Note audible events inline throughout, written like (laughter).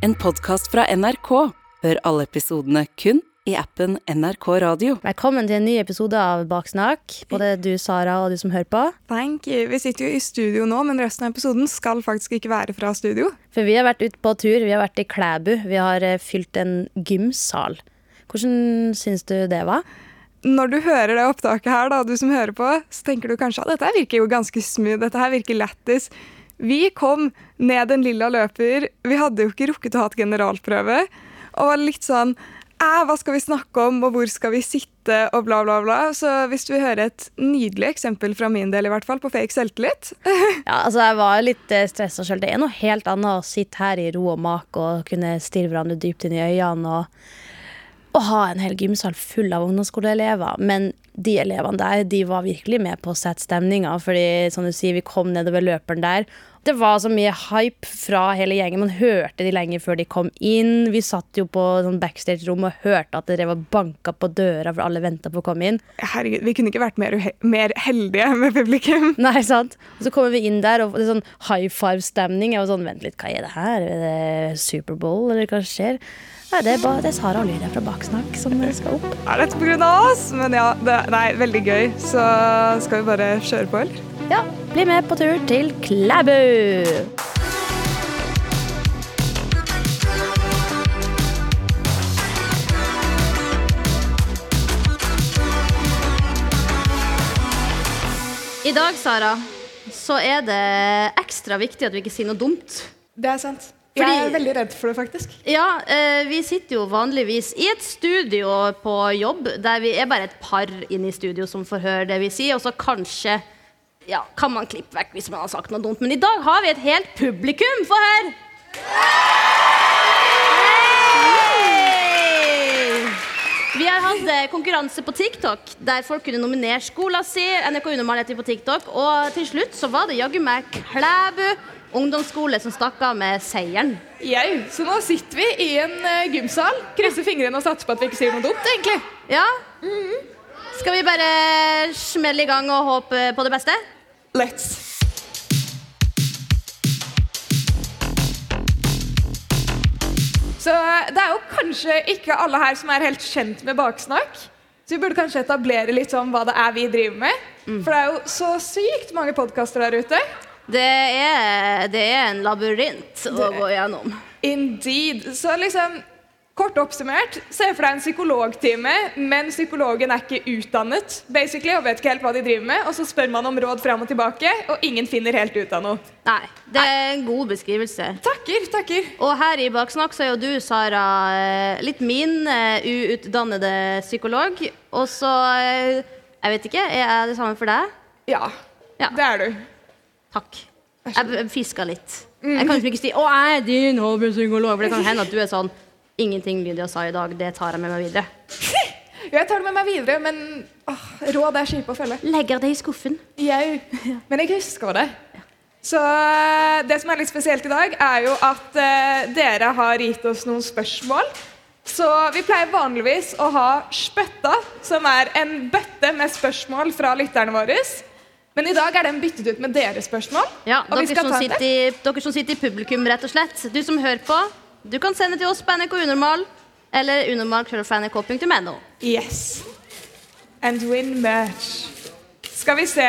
En podkast fra NRK. Hør alle episodene kun i appen NRK Radio. Velkommen til en ny episode av Baksnakk, både du, Sara, og du som hører på. Thank you. Vi sitter jo i studio nå, men resten av episoden skal faktisk ikke være fra studio. For vi har vært ute på tur. Vi har vært i Klæbu. Vi har eh, fylt en gymsal. Hvordan syns du det var? Når du hører det opptaket her, da, du som hører på, så tenker du kanskje at dette virker jo ganske smooth, dette her virker lættis. Vi kom ned en lilla løper, vi hadde jo ikke rukket å ha et generalprøve, og var litt sånn hva skal vi snakke om, og hvor skal vi sitte, og bla, bla, bla. Så hvis du vil høre et nydelig eksempel fra min del, i hvert fall, på fake selvtillit (laughs) Ja, altså Jeg var litt eh, stressa sjøl. Det er noe helt annet å sitte her i ro og mak og kunne stirre hverandre dypt inn i øynene. og å ha en hel gymsal full av ungdomsskoleelever. Men de elevene der de var virkelig med på å sette stemninga. fordi som du sier, vi kom nedover løperen der. Det var så mye hype fra hele gjengen. Man hørte de lenge før de kom inn. Vi satt jo på sånn backstage-rom og hørte at det var banka på døra, for alle venta på å komme inn. Herregud, vi kunne ikke vært mer, mer heldige (laughs) med publikum. Nei, sant? Og så kommer vi inn der, og det er sånn high five-stemning. Jeg var sånn, vent litt, hva er det her? Er det Superbowl, eller hva skjer? Nei, det er, bare, det er Sara og Lydia fra Baksnakk som skal opp. Er dette pga. oss? Men ja, det, er veldig gøy. Så skal vi bare kjøre på, eller? Ja, bli med på tur til Klæbu! I dag, Sara, så er det ekstra viktig at vi ikke sier noe dumt. Det er sant. Fordi- jeg er veldig redd for det, faktisk. Ja, eh, vi sitter jo vanligvis i et studio på jobb der vi er bare et par inne i studio som får høre det vi sier, og så kanskje ja, kan man klippe vekk hvis man har sagt noe dumt. Men i dag har vi et helt publikum Få høre! Vi har hatt eh, konkurranse på TikTok der folk kunne nominere skolen sin. NRK Unormal heter vi på TikTok. Og til slutt så var det jaggu meg Klæbu ungdomsskole som stakk av med seieren. Jau, så nå sitter vi i en uh, gymsal, krysser fingrene og satser på at vi ikke sier noe dumt, egentlig. Ja? Skal vi bare smelle i gang og håpe på det beste? Let's. Så uh, det er jo kanskje ikke alle her som er helt kjent med baksnakk. Så vi burde kanskje etablere litt sånn hva det er vi driver med. For det er jo så sykt mange podkaster der ute. Det er, det er en labyrint å gå gjennom. Indeed. Så liksom, kort oppsummert, se for deg en psykologtime, men psykologen er ikke utdannet basically, og vet ikke helt hva de driver med. Og så spør man om råd fram og tilbake, og ingen finner helt ut av noe. Nei, det er en god beskrivelse. Takker, takker. Og her i Baksnakk så er jo du, Sara, eh, litt min eh, uutdannede psykolog. Og så eh, Jeg vet ikke, er jeg det samme for deg? Ja, Ja. det er du. Takk. Jeg fiska litt. Jeg kan ikke si 'Å, jeg er din hobbypsykolog', for det kan hende at du er sånn 'Ingenting Lydia sa i dag, det tar jeg med meg videre'. Jo, (laughs) jeg tar det med meg videre, men åh, råd er kjipe å følge. Legger det i skuffen. Jau. Men jeg husker det. Så eh, det som er litt spesielt i dag, er jo at eh, dere har gitt oss noen spørsmål. Så vi pleier vanligvis å ha spøtta, som er en bøtte med spørsmål fra lytterne våre. Men i dag er den byttet ut med deres spørsmål. Ja, dere som, sitter i, dere som sitter i publikum, rett og slett. Du som hører på, du kan sende til oss på NRK Unormal eller unormal.nrk.no. Yes. And win merch. Skal vi se.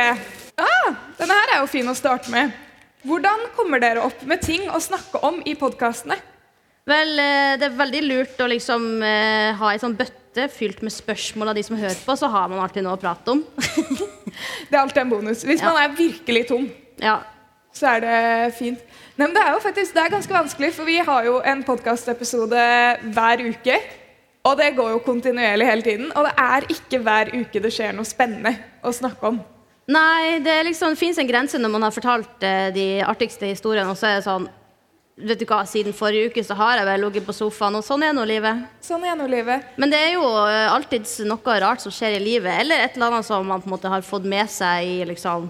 Ah, denne her er jo fin å starte med. Hvordan kommer dere opp med ting å snakke om i podkastene? Vel, eh, det er veldig lurt å liksom eh, ha ei sånn bøtte fylt med spørsmål av de som hører på, så har man alltid noe å prate om. (laughs) Det er alltid en bonus. Hvis man er virkelig tom, ja. så er det fint. Nei, men det er jo faktisk det er ganske vanskelig, for vi har jo en podkastepisode hver uke. Og det går jo kontinuerlig hele tiden. Og det er ikke hver uke det skjer noe spennende å snakke om. Nei, det liksom, fins en grense når man har fortalt eh, de artigste historiene, og så er det sånn Vet du hva, siden forrige uke så har jeg vel ligget på sofaen, og sånn er nå livet. Sånn er nå livet. Men det er jo eh, alltid noe rart som skjer i livet, eller et eller annet som man på en måte har fått med seg i liksom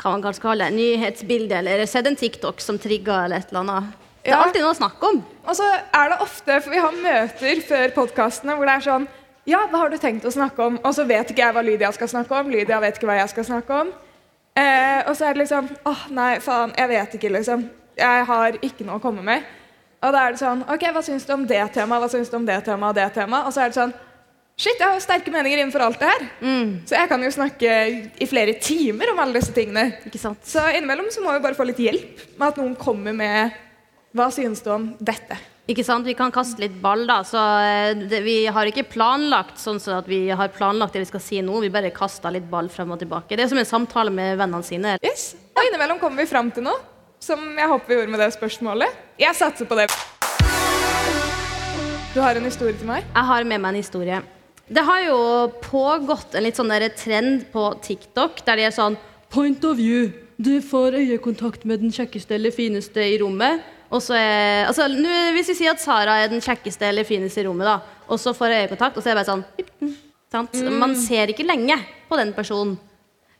hva man kan kalle det, nyhetsbildet, eller sett en TikTok som trigger, eller et eller annet. Det er Ja. alltid noe å snakke om. Og så er det ofte, for vi har møter før podkastene hvor det er sånn Ja, hva har du tenkt å snakke om? Og så vet ikke jeg hva Lydia skal snakke om. Lydia vet ikke hva jeg skal snakke om. Eh, og så er det liksom åh, nei, faen, jeg vet ikke, liksom. Jeg har ikke noe å komme med. Og da er det sånn Ok, hva syns du om det temaet, hva syns du om det temaet og det temaet? Og så er det sånn Shit, jeg har jo sterke meninger innenfor alt det her. Så jeg kan jo snakke i flere timer om alle disse tingene. Ikke sant? Så innimellom så må vi bare få litt hjelp med at noen kommer med Hva synes du om dette? Ikke sant? Vi kan kaste litt ball, da. Så eh, det, vi har ikke planlagt sånn så at vi har planlagt det vi skal si nå. Vi bare kaster litt ball frem og tilbake. Det er som en samtale med vennene sine. Yes. Og innimellom kommer vi fram til noe, som jeg håper vi gjorde med det spørsmålet. Jeg satser på det. Du har en historie til meg? Jeg har med meg en historie. Det har jo pågått en litt sånn der trend på TikTok der de er sånn Point of view. Du får øyekontakt med den kjekkeste eller fineste i rommet. Og så er, altså, nu, hvis vi sier at Sara er den kjekkeste eller fineste i rommet, da, og så får jeg øyekontakt, og så er det bare sånn «Yppen», sant? Man ser ikke lenge på den personen.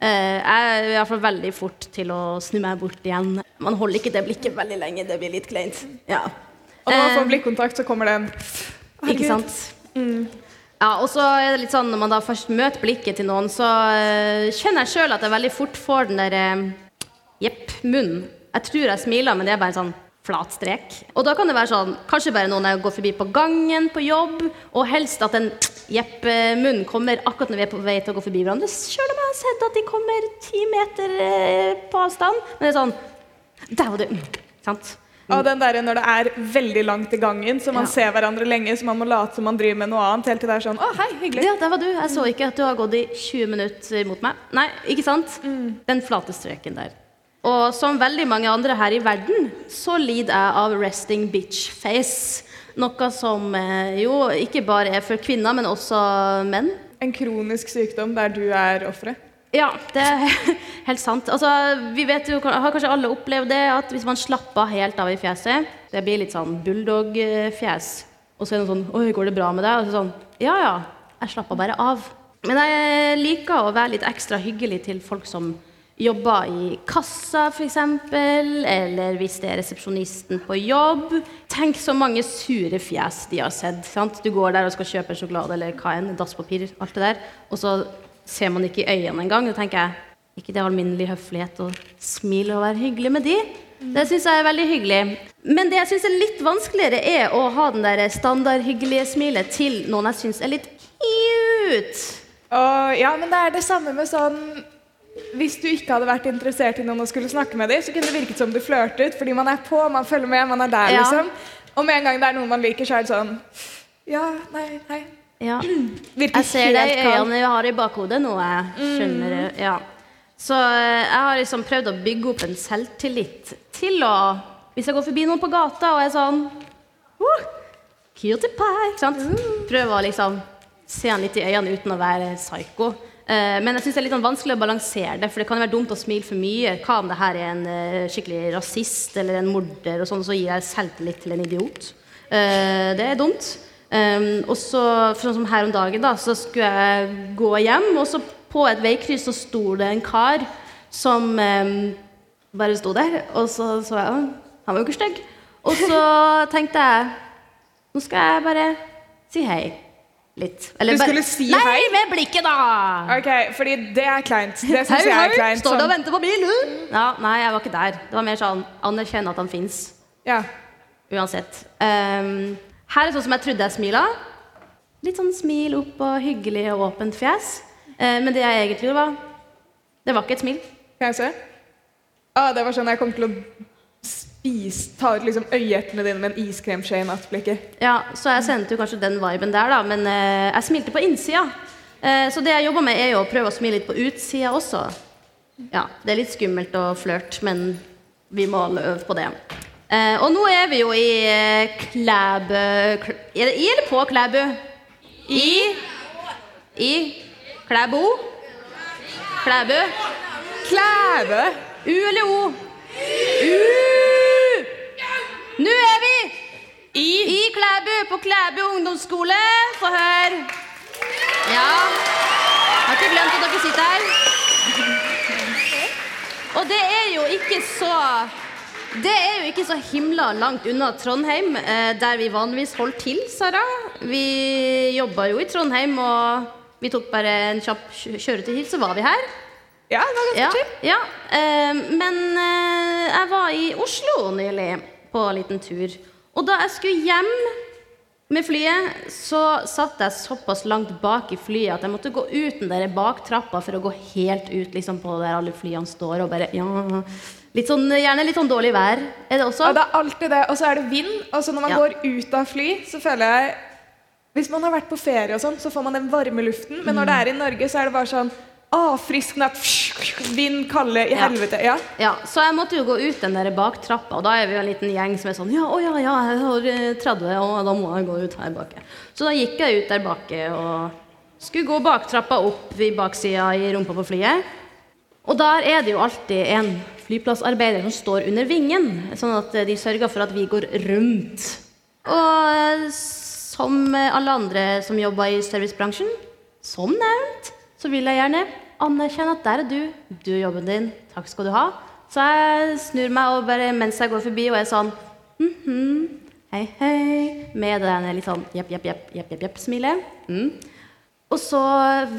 Eh, jeg er i hvert fall veldig fort til å snu meg bort igjen. Man holder ikke det blikket veldig lenge. Det blir litt kleint. Ja. Og når man Eh, får blikkontakt, så kommer det en ikke sant? Ja, og så er det litt sånn Når man da først møter blikket til noen, så eh, kjenner jeg sjøl at jeg veldig fort får den der eh, jepp, munnen. Jeg tror jeg smiler, men det er bare sånn flat strek. Og da kan det være sånn Kanskje bare noen jeg går forbi på gangen på jobb, og helst at en jepp, munn kommer akkurat når vi er på vei til å gå forbi hverandre, sjøl om jeg har sett at de kommer ti meter eh, på avstand. Men det er sånn Der var du. Sant? Og den der når det er veldig langt i gangen, så man Ja. ser hverandre lenge, så man må late som man driver med noe annet, helt til det er sånn Å, hei, hyggelig. Ja, der var du. Jeg så ikke at du har gått i 20 minutter mot meg. Nei, ikke sant? Den flate streken der. Og som veldig mange andre her i verden, så lider jeg av resting bitch face. Noe som eh, jo ikke bare er for kvinner, men også menn. En kronisk sykdom der du er offeret. Ja, det er (laughs) helt sant. Altså, vi vet jo, har kanskje alle opplevd det, at hvis man slapper helt av i fjeset Det blir litt sånn bulldog-fjes. Og så er det sånn Oi, går det bra med deg? Og så sånn Ja, ja. Jeg slapper bare av. Men jeg liker å være litt ekstra hyggelig til folk som jobber i kassa, f.eks. Eller hvis det er resepsjonisten på jobb. Tenk så mange sure fjes de har sett. Sant? Du går der og skal kjøpe sjokolade eller hva enn, dasspapir, alt det der. Og så ser man ikke i øynene engang. Da tenker jeg ikke det er alminnelig høflighet å smile og være hyggelig med de. Det syns jeg er veldig hyggelig. Men det jeg syns er litt vanskeligere, er å ha den der standardhyggelige smilet til noen jeg syns er litt cute. Og ja, men det er det samme med sånn Hvis du ikke hadde vært interessert i noen og skulle snakke med dem, så kunne det virket som du flørtet, fordi man er på, man følger med, man er der, Ja. liksom. Og med en gang det er noen man liker, så er det sånn Ja, nei, nei. Ja. (clears throat) Virker Jeg ser det i øynene jeg har i bakhodet nå. Jeg skjønner mm. Ja. Så eh, jeg har liksom prøvd å bygge opp en selvtillit til å Hvis jeg går forbi noen på gata og er sånn uh, Cutie pie, ikke sant? Prøve å liksom se han litt i øynene uten å være psyko. Eh, men jeg syns det er litt sånn vanskelig å balansere det, for det kan jo være dumt å smile for mye. Hva om det her er en eh, skikkelig rasist eller en morder, og sånn, så gir jeg selvtillit til en idiot. Eh, det er dumt. Um, og så, sånn som her om dagen, da, så skulle jeg gå hjem, og så på et veikryss så sto det en kar som um, bare sto der. Og så så jeg «Å, Han var jo ikke stygg. Og så tenkte jeg Nå skal jeg bare si hei. Litt. Eller Du skulle si nei, hei? med blikket, da! Ok, fordi det er kleint. Det syns jeg er kleint. står du og Sånn, venter på bil? Ja, nei, jeg var ikke der. Det var mer sånn anerkjenne at han fins. ja. Uansett. Um, her er sånn som jeg trodde jeg smila. Litt sånn smil opp og hyggelig og åpent fjes. Uh, men det jeg egentlig gjorde, var Det var ikke et smil. Kan jeg se? Ah, det var sånn jeg kom til å ta ut liksom øyeeplene dine med en iskremskje i nattblikket. Ja, Så jeg sendte jo kanskje den viben der, da. Men eh, jeg smilte på innsida. Eh, så det jeg jobber med, er jo å prøve å smile litt på utsida også. Ja, Det er litt skummelt å flørte, men vi må øve på det. Eh, og nå er vi jo i eh, Klæbø Kl- Er det i eller på Klæbø? I? I? Klæbo? Klæbø? U eller O? U! Nå er vi i, I Klæbu, på Klæbu ungdomsskole. Få høre. Ja. Jeg Har ikke glemt at dere sitter her. Og det er jo ikke så Det er jo ikke så himla langt unna Trondheim, eh, der vi vanligvis holder til, Sara. Vi jobba jo i Trondheim, og vi tok bare en kjapp kjø- kjøretur hit, så var vi her. Ja, det var ganske Ja, chill. ja. Eh, men eh, jeg var i Oslo nylig på en liten tur. Og da jeg skulle hjem med flyet, så satt jeg såpass langt bak i flyet at jeg måtte gå ut den der baktrappa for å gå helt ut liksom på der alle flyene står og bare ja, litt sånn, Gjerne litt sånn dårlig vær. Er det også? Ja, det er alltid det. Og så er det vind. Og så når man Ja. går ut av fly, så føler jeg Hvis man har vært på ferie og sånn, så får man den varme luften. Men når det er i Norge, så er det bare sånn Natt. Vind, kalde i helvete. Ja. Ja, Så jeg måtte jo gå ut den der baktrappa, og da er vi jo en liten gjeng som er sånn Ja, å ja, ja, jeg har eh, 30, og da må jeg gå ut her bak. Så da gikk jeg ut der bak og skulle gå baktrappa opp i baksida i rumpa på flyet. Og der er det jo alltid en flyplassarbeider som står under vingen, sånn at de sørger for at vi går rundt. Og eh, som alle andre som jobber i servicebransjen, som nevnt, så vil jeg gjerne anerkjenne at der er du. Du gjør jobben din. Takk skal du ha. Så jeg snur meg og bare mens jeg går forbi og er sånn mhm, hei, hei, med det litt sånn jepp, jepp, jepp, jepp, jepp, jepp smilet. Mm. Og så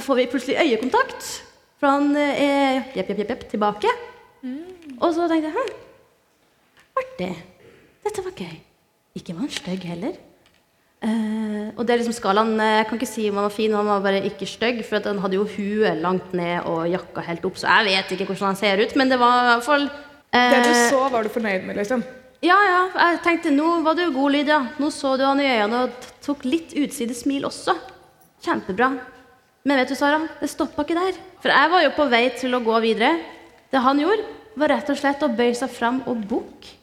får vi plutselig øyekontakt fra han er jepp, jepp, jepp, jepp, tilbake. Og så tenkte jeg hm, artig. Dette var gøy. Ikke var han stygg heller. Eh, og det er liksom skalaen eh, Jeg kan ikke si om han var fin, han var bare ikke stygg. For han hadde jo huet langt ned og jakka helt opp, så jeg vet ikke hvordan han ser ut. Men det var i hvert fall eh, Det du så, var du fornøyd med, liksom. Ja, ja. Jeg tenkte nå var du god, Lydia. Nå så du han i øynene og tok litt utsidesmil også. Kjempebra. Men vet du, Sara, det stoppa ikke der. For jeg var jo på vei til å gå videre. Det han gjorde, var rett og slett å bøye seg fram og bukke.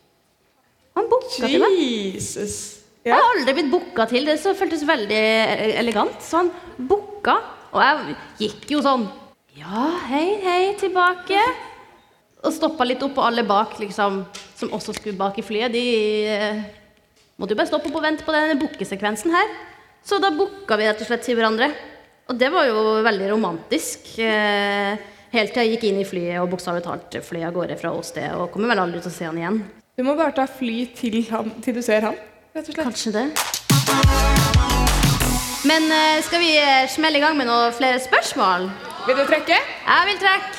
Han bukka til meg. Jesus. Jeg har aldri blitt booka til. Det så føltes veldig e- elegant. Så han booka, og jeg gikk jo sånn Ja, hei, hei, tilbake. Og stoppa litt opp, og alle bak, liksom, som også skulle bak i flyet, de eh, måtte jo bare stoppe opp og vente på denne bookesekvensen her. Så da booka vi rett og slett til hverandre. Og det var jo veldig romantisk. Eh, helt til jeg gikk inn i flyet og bokstavelig talt fløy av gårde fra åstedet. Og kommer vel aldri til å se han igjen. Du må bare ta fly til, han, til du ser han, rett og slett. Kanskje det. Men eh, skal vi eh, smelle i gang med noen flere spørsmål? Vil du trekke? Jeg vil trekke.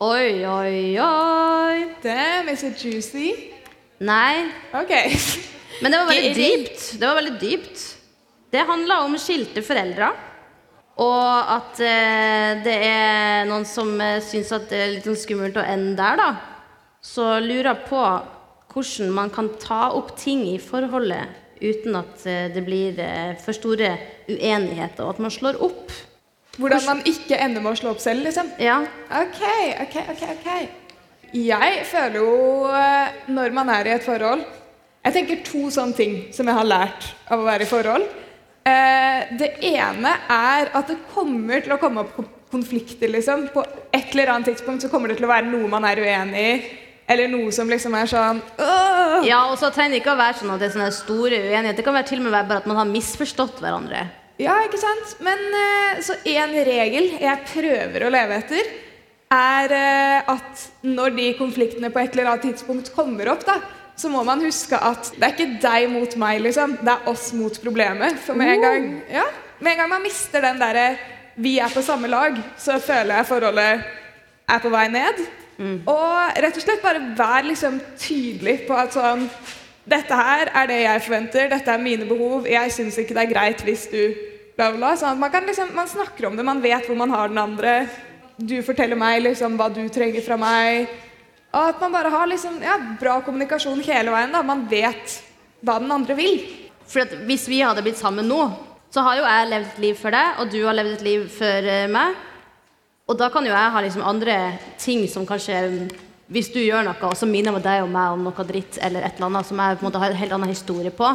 Oi, oi, oi. Damn, is it juicy? Nei, Ok. (laughs) men det var veldig dypt. Det var veldig dypt. Det handla om skilte foreldre. Og at eh, det er noen som eh, syns at det er litt sånn skummelt å ende der, da. Så lurer jeg på hvordan man kan ta opp ting i forholdet uten at eh, det blir eh, for store uenigheter, og at man slår opp. Hvordan man ikke ender med å slå opp selv, liksom. Ja. Ok, ok, ok, ok. Jeg føler jo eh, når man er i et forhold Jeg tenker to sånne ting som jeg har lært av å være i forhold. Det ene er at det kommer til å komme opp konflikter, liksom. På et eller annet tidspunkt så kommer det til å være noe man er uenig i. Eller noe som liksom er sånn «Åh!» ja, og så trenger det ikke å være sånn at det er sånne store uenigheter. Det kan være til og med bare at man har misforstått hverandre. Ja, ikke sant? Men eh, så en regel jeg prøver å leve etter, er eh, at når de konfliktene på et eller annet tidspunkt kommer opp, da, så må man huske at det er ikke deg mot meg, liksom. Det er oss mot problemet. For med en gang, ja, med en gang man mister den derre vi er på samme lag, så føler jeg forholdet er på vei ned. Og rett og slett bare vær liksom tydelig på at sånn Dette her er det jeg forventer, dette er mine behov, jeg syns ikke det er greit hvis du bla, bla. Sånn at man, kan liksom, man snakker om det, man vet hvor man har den andre. Du forteller meg liksom hva du trenger fra meg. Og at man bare har liksom, ja, bra kommunikasjon hele veien. da. Man vet hva den andre vil. For hvis vi hadde blitt sammen nå, så har jo jeg levd et liv før deg, og du har levd et liv før eh, meg. Og da kan jo jeg ha liksom andre ting som kanskje Hvis du gjør noe, og så minner deg og meg om noe dritt eller et eller annet som jeg på en måte har en helt annen historie på.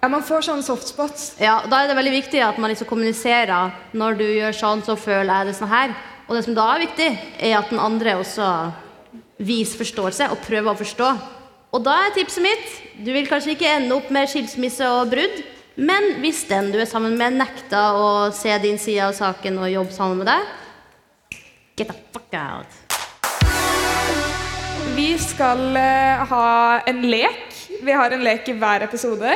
Ja, Man får sånne softspots. Ja, Da er det veldig viktig at man liksom kommuniserer når du gjør sånn, så føler jeg det sånn her. Og det som da er viktig, er at den andre også viser forståelse og prøver å forstå. Og da er tipset mitt du vil kanskje ikke ende opp med skilsmisse og brudd, men hvis den du er sammen med, nekter å se din side av saken og jobbe sammen med deg, get the fuck out. Vi skal eh, ha en lek. Vi har en lek i hver episode.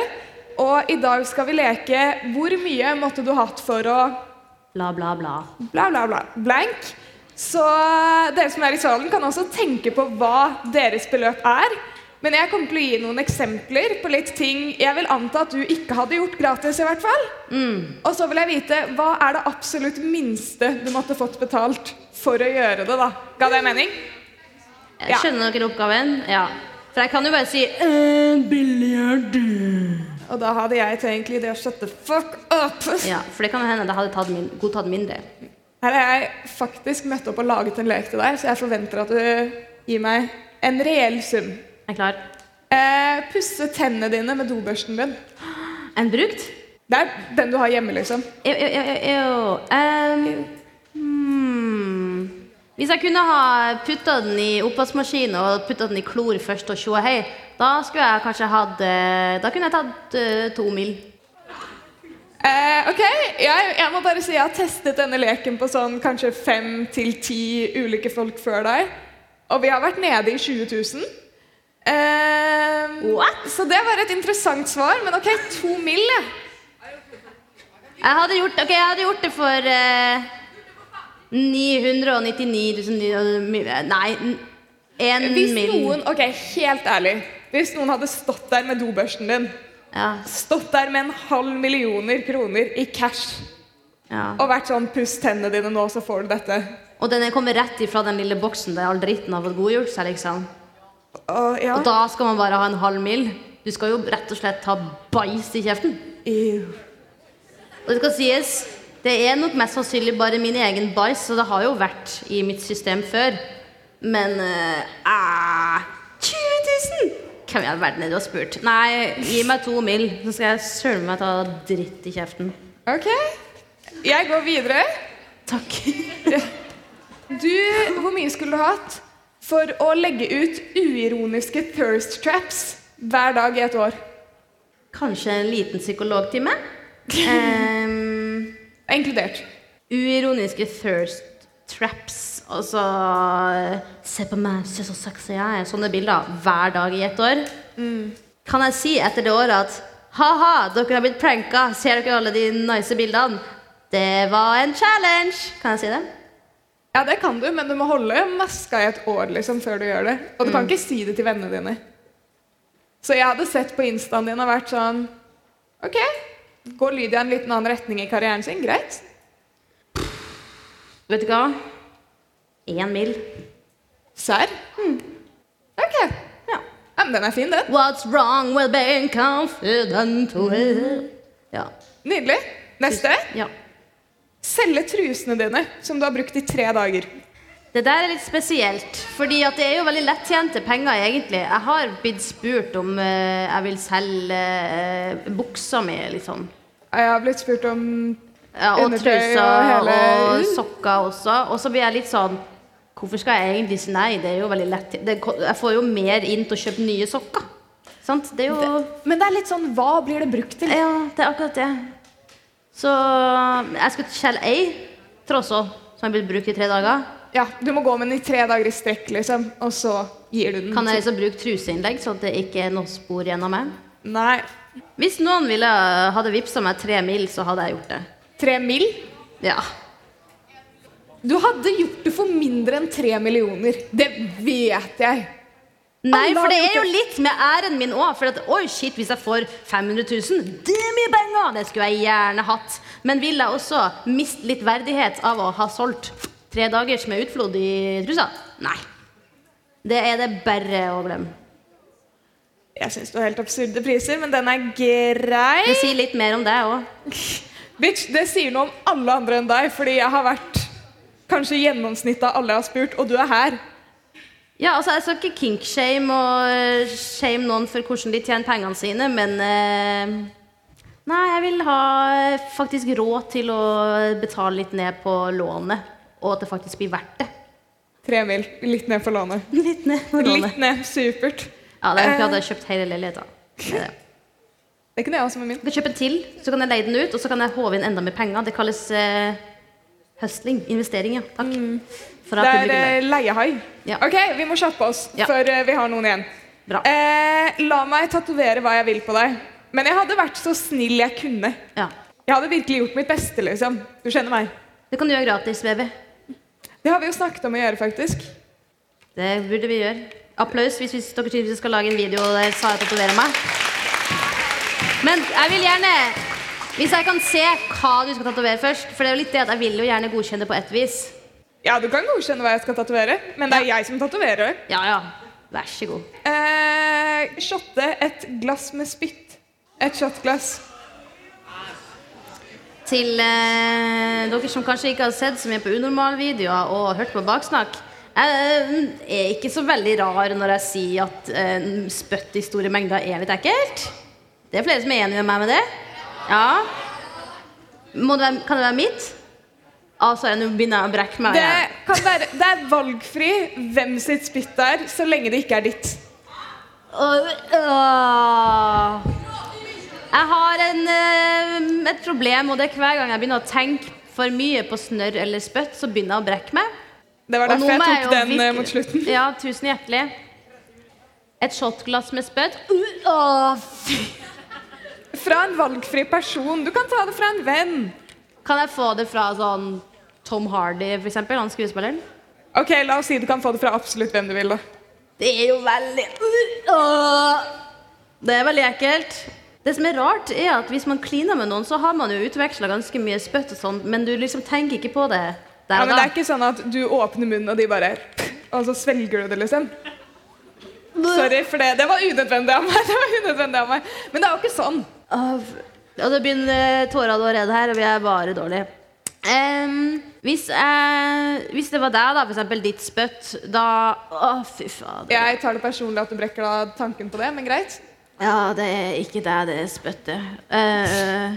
Og i dag skal vi leke 'Hvor mye måtte du hatt for å Bla, bla, bla. bla, bla, bla. Blank. Så eh, dere som er i salen, kan også tenke på hva deres beløp er. Men jeg kommer til å gi noen eksempler på litt ting jeg vil anta at du ikke hadde gjort gratis. i hvert fall. Og så vil jeg vite hva er det absolutt minste du måtte fått betalt for å gjøre det. da? Ga det mening? Jeg Ja. skjønner dere oppgaven? Ja. For jeg kan jo bare si en biljard. Og da hadde jeg egentlig det å shut the fuck up. Ja, for det kan hende det hadde tatt min, godtatt mindre. Her har jeg faktisk møtt opp og laget en lek til deg, så jeg forventer at du gir meg en reell sum. Jeg Er klar? Eh, pusse tennene dine med dobørsten din. En brukt? Det er den du har hjemme, liksom. Jo, jo, jo, jo. Hmm. Hvis jeg kunne ha putta den i oppvaskmaskinen og putta den i klor først og tjoa hei, da skulle jeg kanskje hatt eh, Da kunne jeg tatt uh, to mil. Eh, ok, jeg, jeg må bare si jeg har testet denne leken på sånn kanskje fem til ti ulike folk før deg. Og vi har vært nede i 20 000. Eh? Så det var et interessant svar, men ok, to mil, ja. Jeg hadde gjort, ok, jeg hadde gjort det for eh, 999 000 Nei, én Hvis noen, ok, helt ærlig, hvis noen hadde stått der med dobørsten din, Ja, stått der med en halv millioner kroner i cash ja. og vært sånn puss tennene dine nå, så får du dette. Og den er kommet rett ifra den lille boksen der all dritten har fått godgjort seg, liksom. Og, ja. Og da skal man bare ha en halv mil. Du skal jo rett og slett ha bæsj i kjeften. Ew. Og det skal sies, det er nok mest sannsynlig bare min egen bæsj, så det har jo vært i mitt system før. Men uh, ah, 20 000! Hvem i all verden er det du har spurt? Nei, gi meg to mill., så skal jeg søren meg ta dritt i kjeften. Ok, jeg går videre. Takk. (laughs) Du, hvor mye skulle du hatt for å legge ut uironiske thirst traps hver dag i et år? Kanskje en liten psykologtime? (laughs) Inkludert. uironiske thirst traps. Altså Se på meg, se så sexy jeg er. Sånne bilder hver dag i ett år. Kan jeg si etter det året at ha-ha, dere har blitt pranka. Ser dere alle de nice bildene? Det var en challenge. Kan jeg si det? Ja, det kan du, men du må holde maska i et år liksom, før du gjør det. Og du kan ikke si det til vennene dine. Så jeg hadde sett på instaen din og vært sånn Ok, går Lydia en liten annen retning i karrieren sin? Greit. Vet du hva? Én mil. Serr? Ok. Ja. Ja, men den er fin, den. What's wrong with being confident? Ja. Nydelig. Neste. ja. Selge trusene dine, som du har brukt i tre dager. Det der er litt spesielt, fordi det er jo veldig lettjente penger egentlig. Jeg har blitt spurt om uh, jeg vil selge uh, buksa mi, liksom. Jeg har blitt spurt om Ja, og Undertøy og trusa og, hele- sokker også. Og så blir jeg litt sånn Hvorfor skal jeg egentlig si nei? Det er jo veldig lett det, Jeg får jo mer inn til å kjøpe nye sokker. Sant? Det er jo Men det er litt sånn Hva blir det brukt til? Ja, det er akkurat det. Så jeg skal til Kjell Ei, trossa, som har blitt brukt i tre dager. Ja, Du må gå med den i tre dager i strekk, liksom, og så gir du den. Kan jeg liksom bruke truseinnlegg, så det ikke er noe spor gjennom meg? Nei. Hvis noen ville, hadde vippsa meg tre mil, så hadde jeg gjort det. Tre mil? Ja. Du hadde gjort det for mindre enn tre millioner. Det vet jeg. Nei, for det er jo litt med æren min òg. For at, oi, shit, hvis jeg får 500 000, det er mye penger! Det skulle jeg gjerne hatt. Men vil jeg også miste litt verdighet av å ha solgt tre dagers med utflod i trusa? Nei. Det er det bare å glemme. Jeg syns du har helt absurde priser, men den er grei. Det sier litt mer om deg òg. (laughs) Bitch, det sier noe om alle andre enn deg, fordi jeg har vært kanskje gjennomsnittet av alle jeg har spurt, og du er her. Ja, altså, jeg skal ikke kinkshame og shame noen for hvordan de tjener pengene sine, men eh, Nei, jeg vil ha eh, faktisk råd til å betale litt ned på lånet, og at det faktisk blir verdt det. Tre mil. Litt ned for lånet. (laughs) Litt ned på lånet. Litt ned. Supert. Ja, det er ikke at jeg har kjøpt hele leiligheten. Det er det. Det kunne jeg også med min. Jeg kan kjøpe en til, så kan jeg leie den ut, og så kan jeg håve inn enda mer penger. Det kalles eh, høstling. Investering, ja. Takk. For Det er eh, leiehai. Ja. Ok, vi må kjappe oss Ja. før eh, vi har noen igjen. Bra. Eh, la meg tatovere hva jeg vil på deg. Men jeg hadde vært så snill jeg kunne. Ja. Jeg hadde virkelig gjort mitt beste, liksom. Du kjenner meg. Det kan du gjøre gratis, baby. Det har vi jo snakket om å gjøre, faktisk. Det burde vi gjøre. Applaus hvis, hvis dere synes vi skal lage en video der Sara tatoverer meg. Men jeg vil gjerne Hvis jeg kan se hva du skal tatovere først. For det er jo litt det at jeg vil jo gjerne godkjenne det på et vis. Ja, du kan godkjenne hva jeg skal tatovere, men det er jeg som tatoverer. Ja, ja. Vær så god. Eh, shotte et glass med spytt. Et shotglass. Til eh, dere som kanskje ikke har sett så mye på unormalvideoer og hørt på baksnakk. Jeg er ikke så veldig rar når jeg sier at eh, spytt i store mengder er litt ekkelt. Det er flere som er enig med meg med det. Ja. Det være, kan det være mitt? Altså, Nå begynner jeg å brekke meg. Det, kan være, det er valgfri hvem sitt spytt det er, så lenge det ikke er ditt. Jeg har en, eh, et problem, og det er hver gang jeg begynner å tenke for mye på snørr eller spytt, så begynner jeg å brekke meg. Det var derfor jeg tok jeg den eh, mot slutten. Ja, tusen hjertelig. Et shotglass med spøtt. Uh. Fra en valgfri person. Du kan ta det fra en venn. Kan jeg få det fra sånn Tom Hardy, eksempel? Han skuespilleren? Ok, La oss si du kan få det fra absolutt hvem du vil. da. Det er jo veldig uh. Det er veldig ekkelt. Det som er rart, er at hvis man kliner med noen, så har man jo utveksla ganske mye spytt og sånn, men du liksom tenker ikke på det der Ja, men men Det er ikke sånn at du åpner munnen, og de bare Og så svelger du det, liksom. Sorry for det. Det var unødvendig av meg. (laughs) Det var unødvendig av meg. Men det er jo ikke sånn. Av, Og det begynner tårene å redde her, og vi er bare dårlige. Um, hvis, uh, hvis det var deg, da, eksempel ditt spytt, da Å, fy fader. Jeg tar det personlig at du brekker da tanken på det, men greit. Ja, det er ikke deg, det er spyttet. Uh,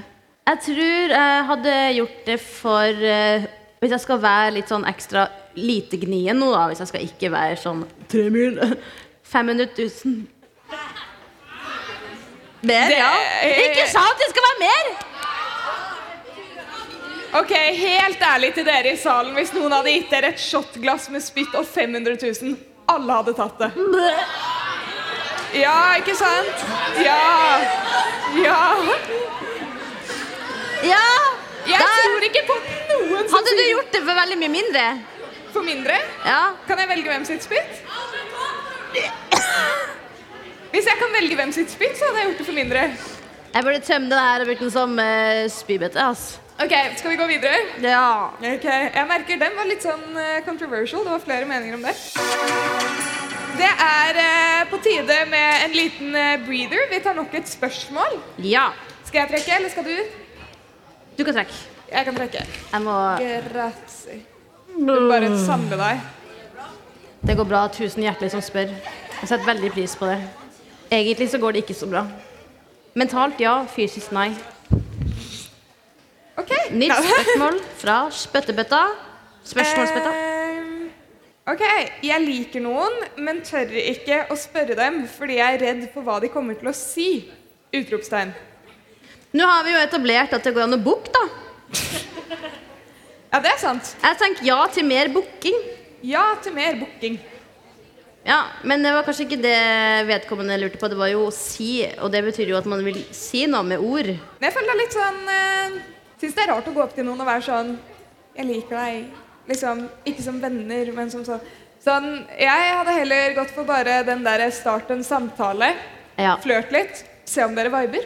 jeg tror jeg hadde gjort det for eh, Hvis jeg skal være litt sånn ekstra lite gnien nå, da. Hvis jeg skal ikke være sånn Tre mil 500 000. Mer, ja. Ikke sant? Det skal være mer! Ok, Helt ærlig til dere i salen, hvis noen hadde gitt dere et shotglass med spytt og 500 000, alle hadde tatt det. Ja, ikke sant? Ja. Ja. Ja! Jeg tror ikke Hadde du gjort det for veldig mye mindre? for mindre. Ja. Kan jeg velge hvem sitt spytt? Hvis jeg kan velge hvem sitt spytt, så hadde jeg gjort det for mindre. Jeg burde tømme det her og brukt den som uh, spybøtte. Ok, Skal vi gå videre? Ja. Ok, Jeg merker den var litt sånn eh, controversial. Det var flere meninger om det. Det er eh, på tide med en liten eh, breather. Vi tar nok et spørsmål. ja. Skal jeg trekke, eller skal du? Du kan trekke. Jeg kan trekke. Jeg må Grazie. Du bare samle deg. Det går bra. Tusen hjertelig som spør. Jeg setter veldig pris på det. Egentlig så går det ikke så bra. Mentalt ja, fysisk nei. Ok. Nytt spørsmål fra spyttebøtta. Spørsmålsbøtta. Eh, ok, jeg liker noen, men tør ikke å spørre dem fordi jeg er redd for hva de kommer til å si. Utropstegn. Nå har vi jo etablert at det går an å booke, da. Ja, det er sant. Jeg tenker ja til mer booking. Ja til mer booking. Ja, Men det var kanskje ikke det vedkommende lurte på. Det var jo å si, og det betyr jo at man vil si noe med ord. Men jeg føler det er litt sånn eh, Syns det er rart å gå opp til noen og være sånn Jeg liker deg. Liksom, ikke som venner, men som sånn Sånn, Jeg hadde heller gått for bare den der start en samtale. Ja. Flørt litt. Se om dere viber.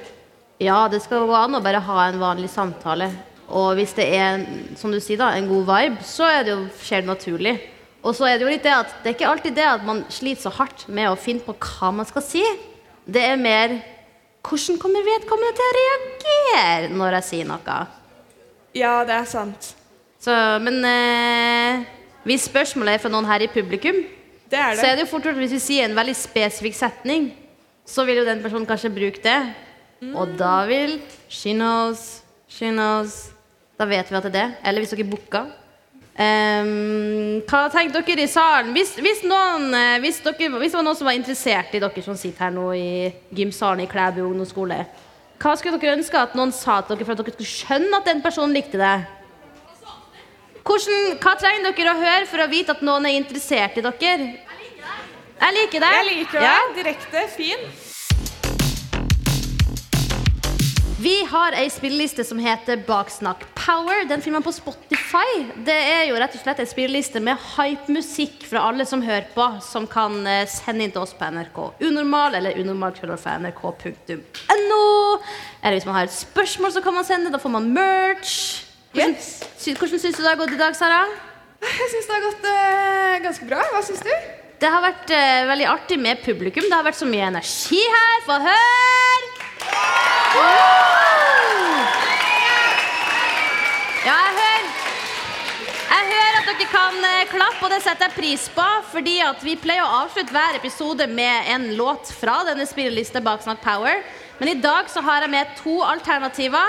Ja, det skal gå an å bare ha en vanlig samtale. Og hvis det er, som du sier da, en god vibe, så er det jo, skjer det naturlig. Og så er det jo litt det at det er ikke alltid det at man sliter så hardt med å finne på hva man skal si. Det er mer hvordan kommer vedkommende til å reagere når jeg sier noe? Ja, det er sant. Så, men eh, hvis spørsmålet er fra noen her i publikum, Det er så er det. det jo fort gjort hvis vi sier en veldig spesifikk setning, så vil jo den personen kanskje bruke det. Og da vil She knows, she knows. Da vet vi at det er det. Eller hvis dere booka. Um, hva tenker dere i salen? Hvis, hvis, noen, eh, hvis, dere, hvis det var noen som var interessert i dere som sitter her nå i gymsalen i Klæbu ungdomsskole, hva skulle dere ønske at noen sa til dere for at dere skulle skjønne at den personen likte det? Hvordan, hva trenger dere å høre for å vite at noen er interessert i dere? Jeg liker deg. Jeg liker deg. Ja. Direkte. Fin. Vi har ei spilleliste som heter Baksnakk Power. Den finner man på Spotify. Det er jo rett og slett en spilleliste med hypemusikk fra alle som hører på, som kan eh, sende inn til oss på NRK Unormal eller unormal.nrk.no. Eller hvis man har et spørsmål, så kan man sende. Da får man merch. Hvordan, sy hvordan syns du det har gått i dag, Sara? Jeg syns det har gått uh, ganske bra. Hva syns du? Det har vært uh, veldig artig med publikum. Det har vært så mye energi her. Få høre! Ja, jeg hører Jeg hører at dere kan eh, klappe, og det setter jeg pris på. Fordi at vi pleier å avslutte hver episode med en låt fra denne spillelista Baksnakk Power. Men i dag så har jeg med to alternativer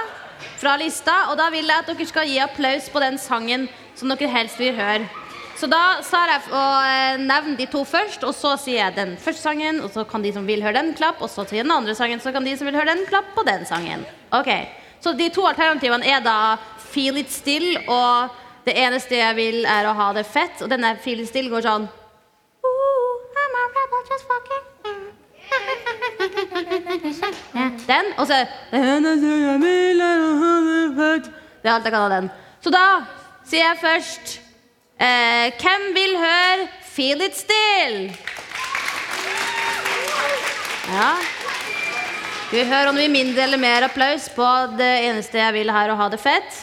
fra lista, og da vil jeg at dere skal gi applaus på den sangen som dere helst vil høre. Så da tar jeg å eh, nevne de to først, og så sier jeg den første sangen, og så kan de som vil høre den, klappe, og så sier den andre sangen, så kan de som vil høre den, klappe på den sangen. Ok, Så de to alternativene er da Feel It Still, og det eneste jeg vil, er å ha det fett, og denne Feel It Still går sånn I'm a rebel just fucking (laughs) Den, og så Det er alt jeg kan av den. Så da sier jeg først Eh, hvem vil høre 'Feel It Still'? Ja. Skal vi høre om blir mindre eller mer applaus på det eneste jeg vil her, å ha det fett?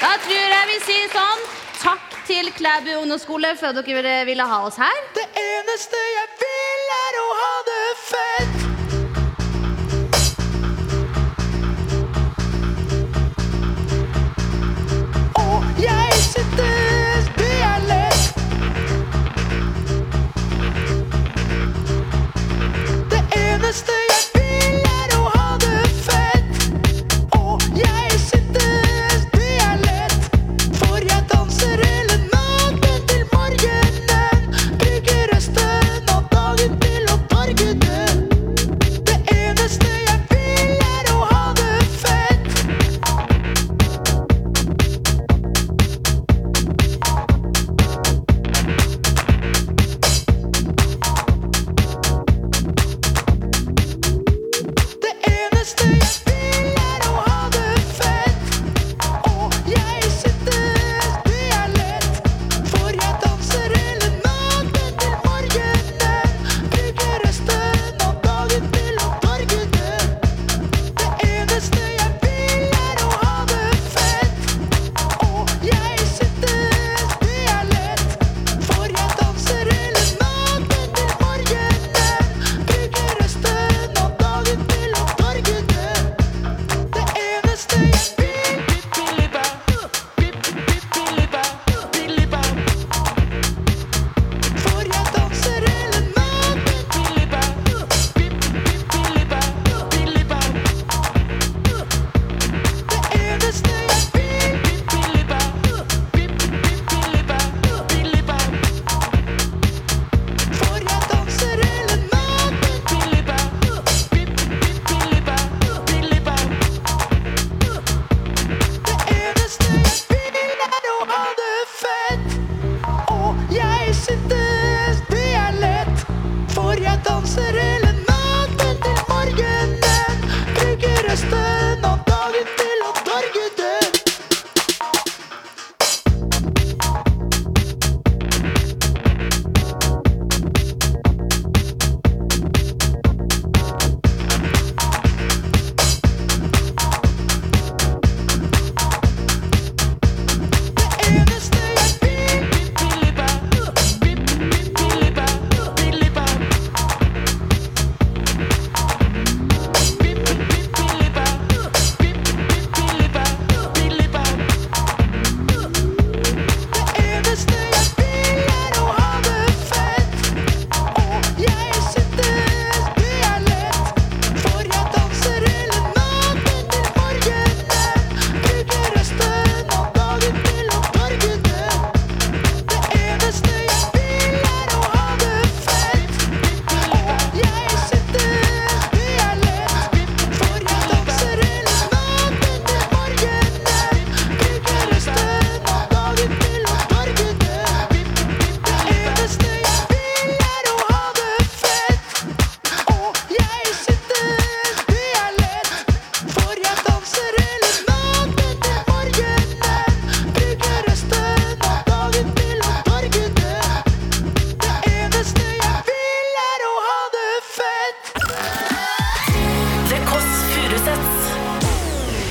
Da tror jeg vi sier sånn takk til Klæbu ungdomsskole for at dere ville ha oss her. Det eneste jeg vil er å ha det fett jeg synes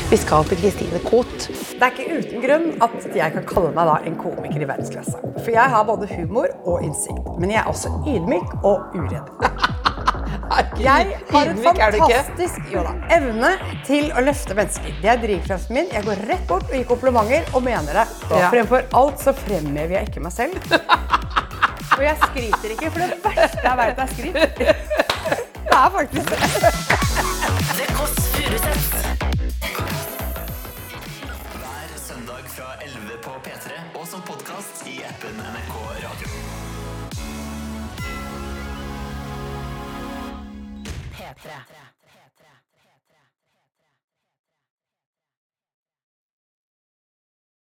Vi skal til Kristine Koht. Det er ikke uten grunn at jeg kan kalle meg en komiker i verdensklasse. For jeg har både humor og innsikt. Men jeg er også ydmyk og uredd. Jeg har en fantastisk jo da, evne til å løfte mennesker. Det er drivkraften min. Jeg går rett bort og gir komplimenter og mener det. Ja. Fremfor alt så fremhever jeg ikke meg selv. (laughs) Og jeg skryter ikke, for det verste jeg vet er skryt. (laughs) Det er faktisk det. fra 11 på P3 og som podkast i appen NRK Radio. P3.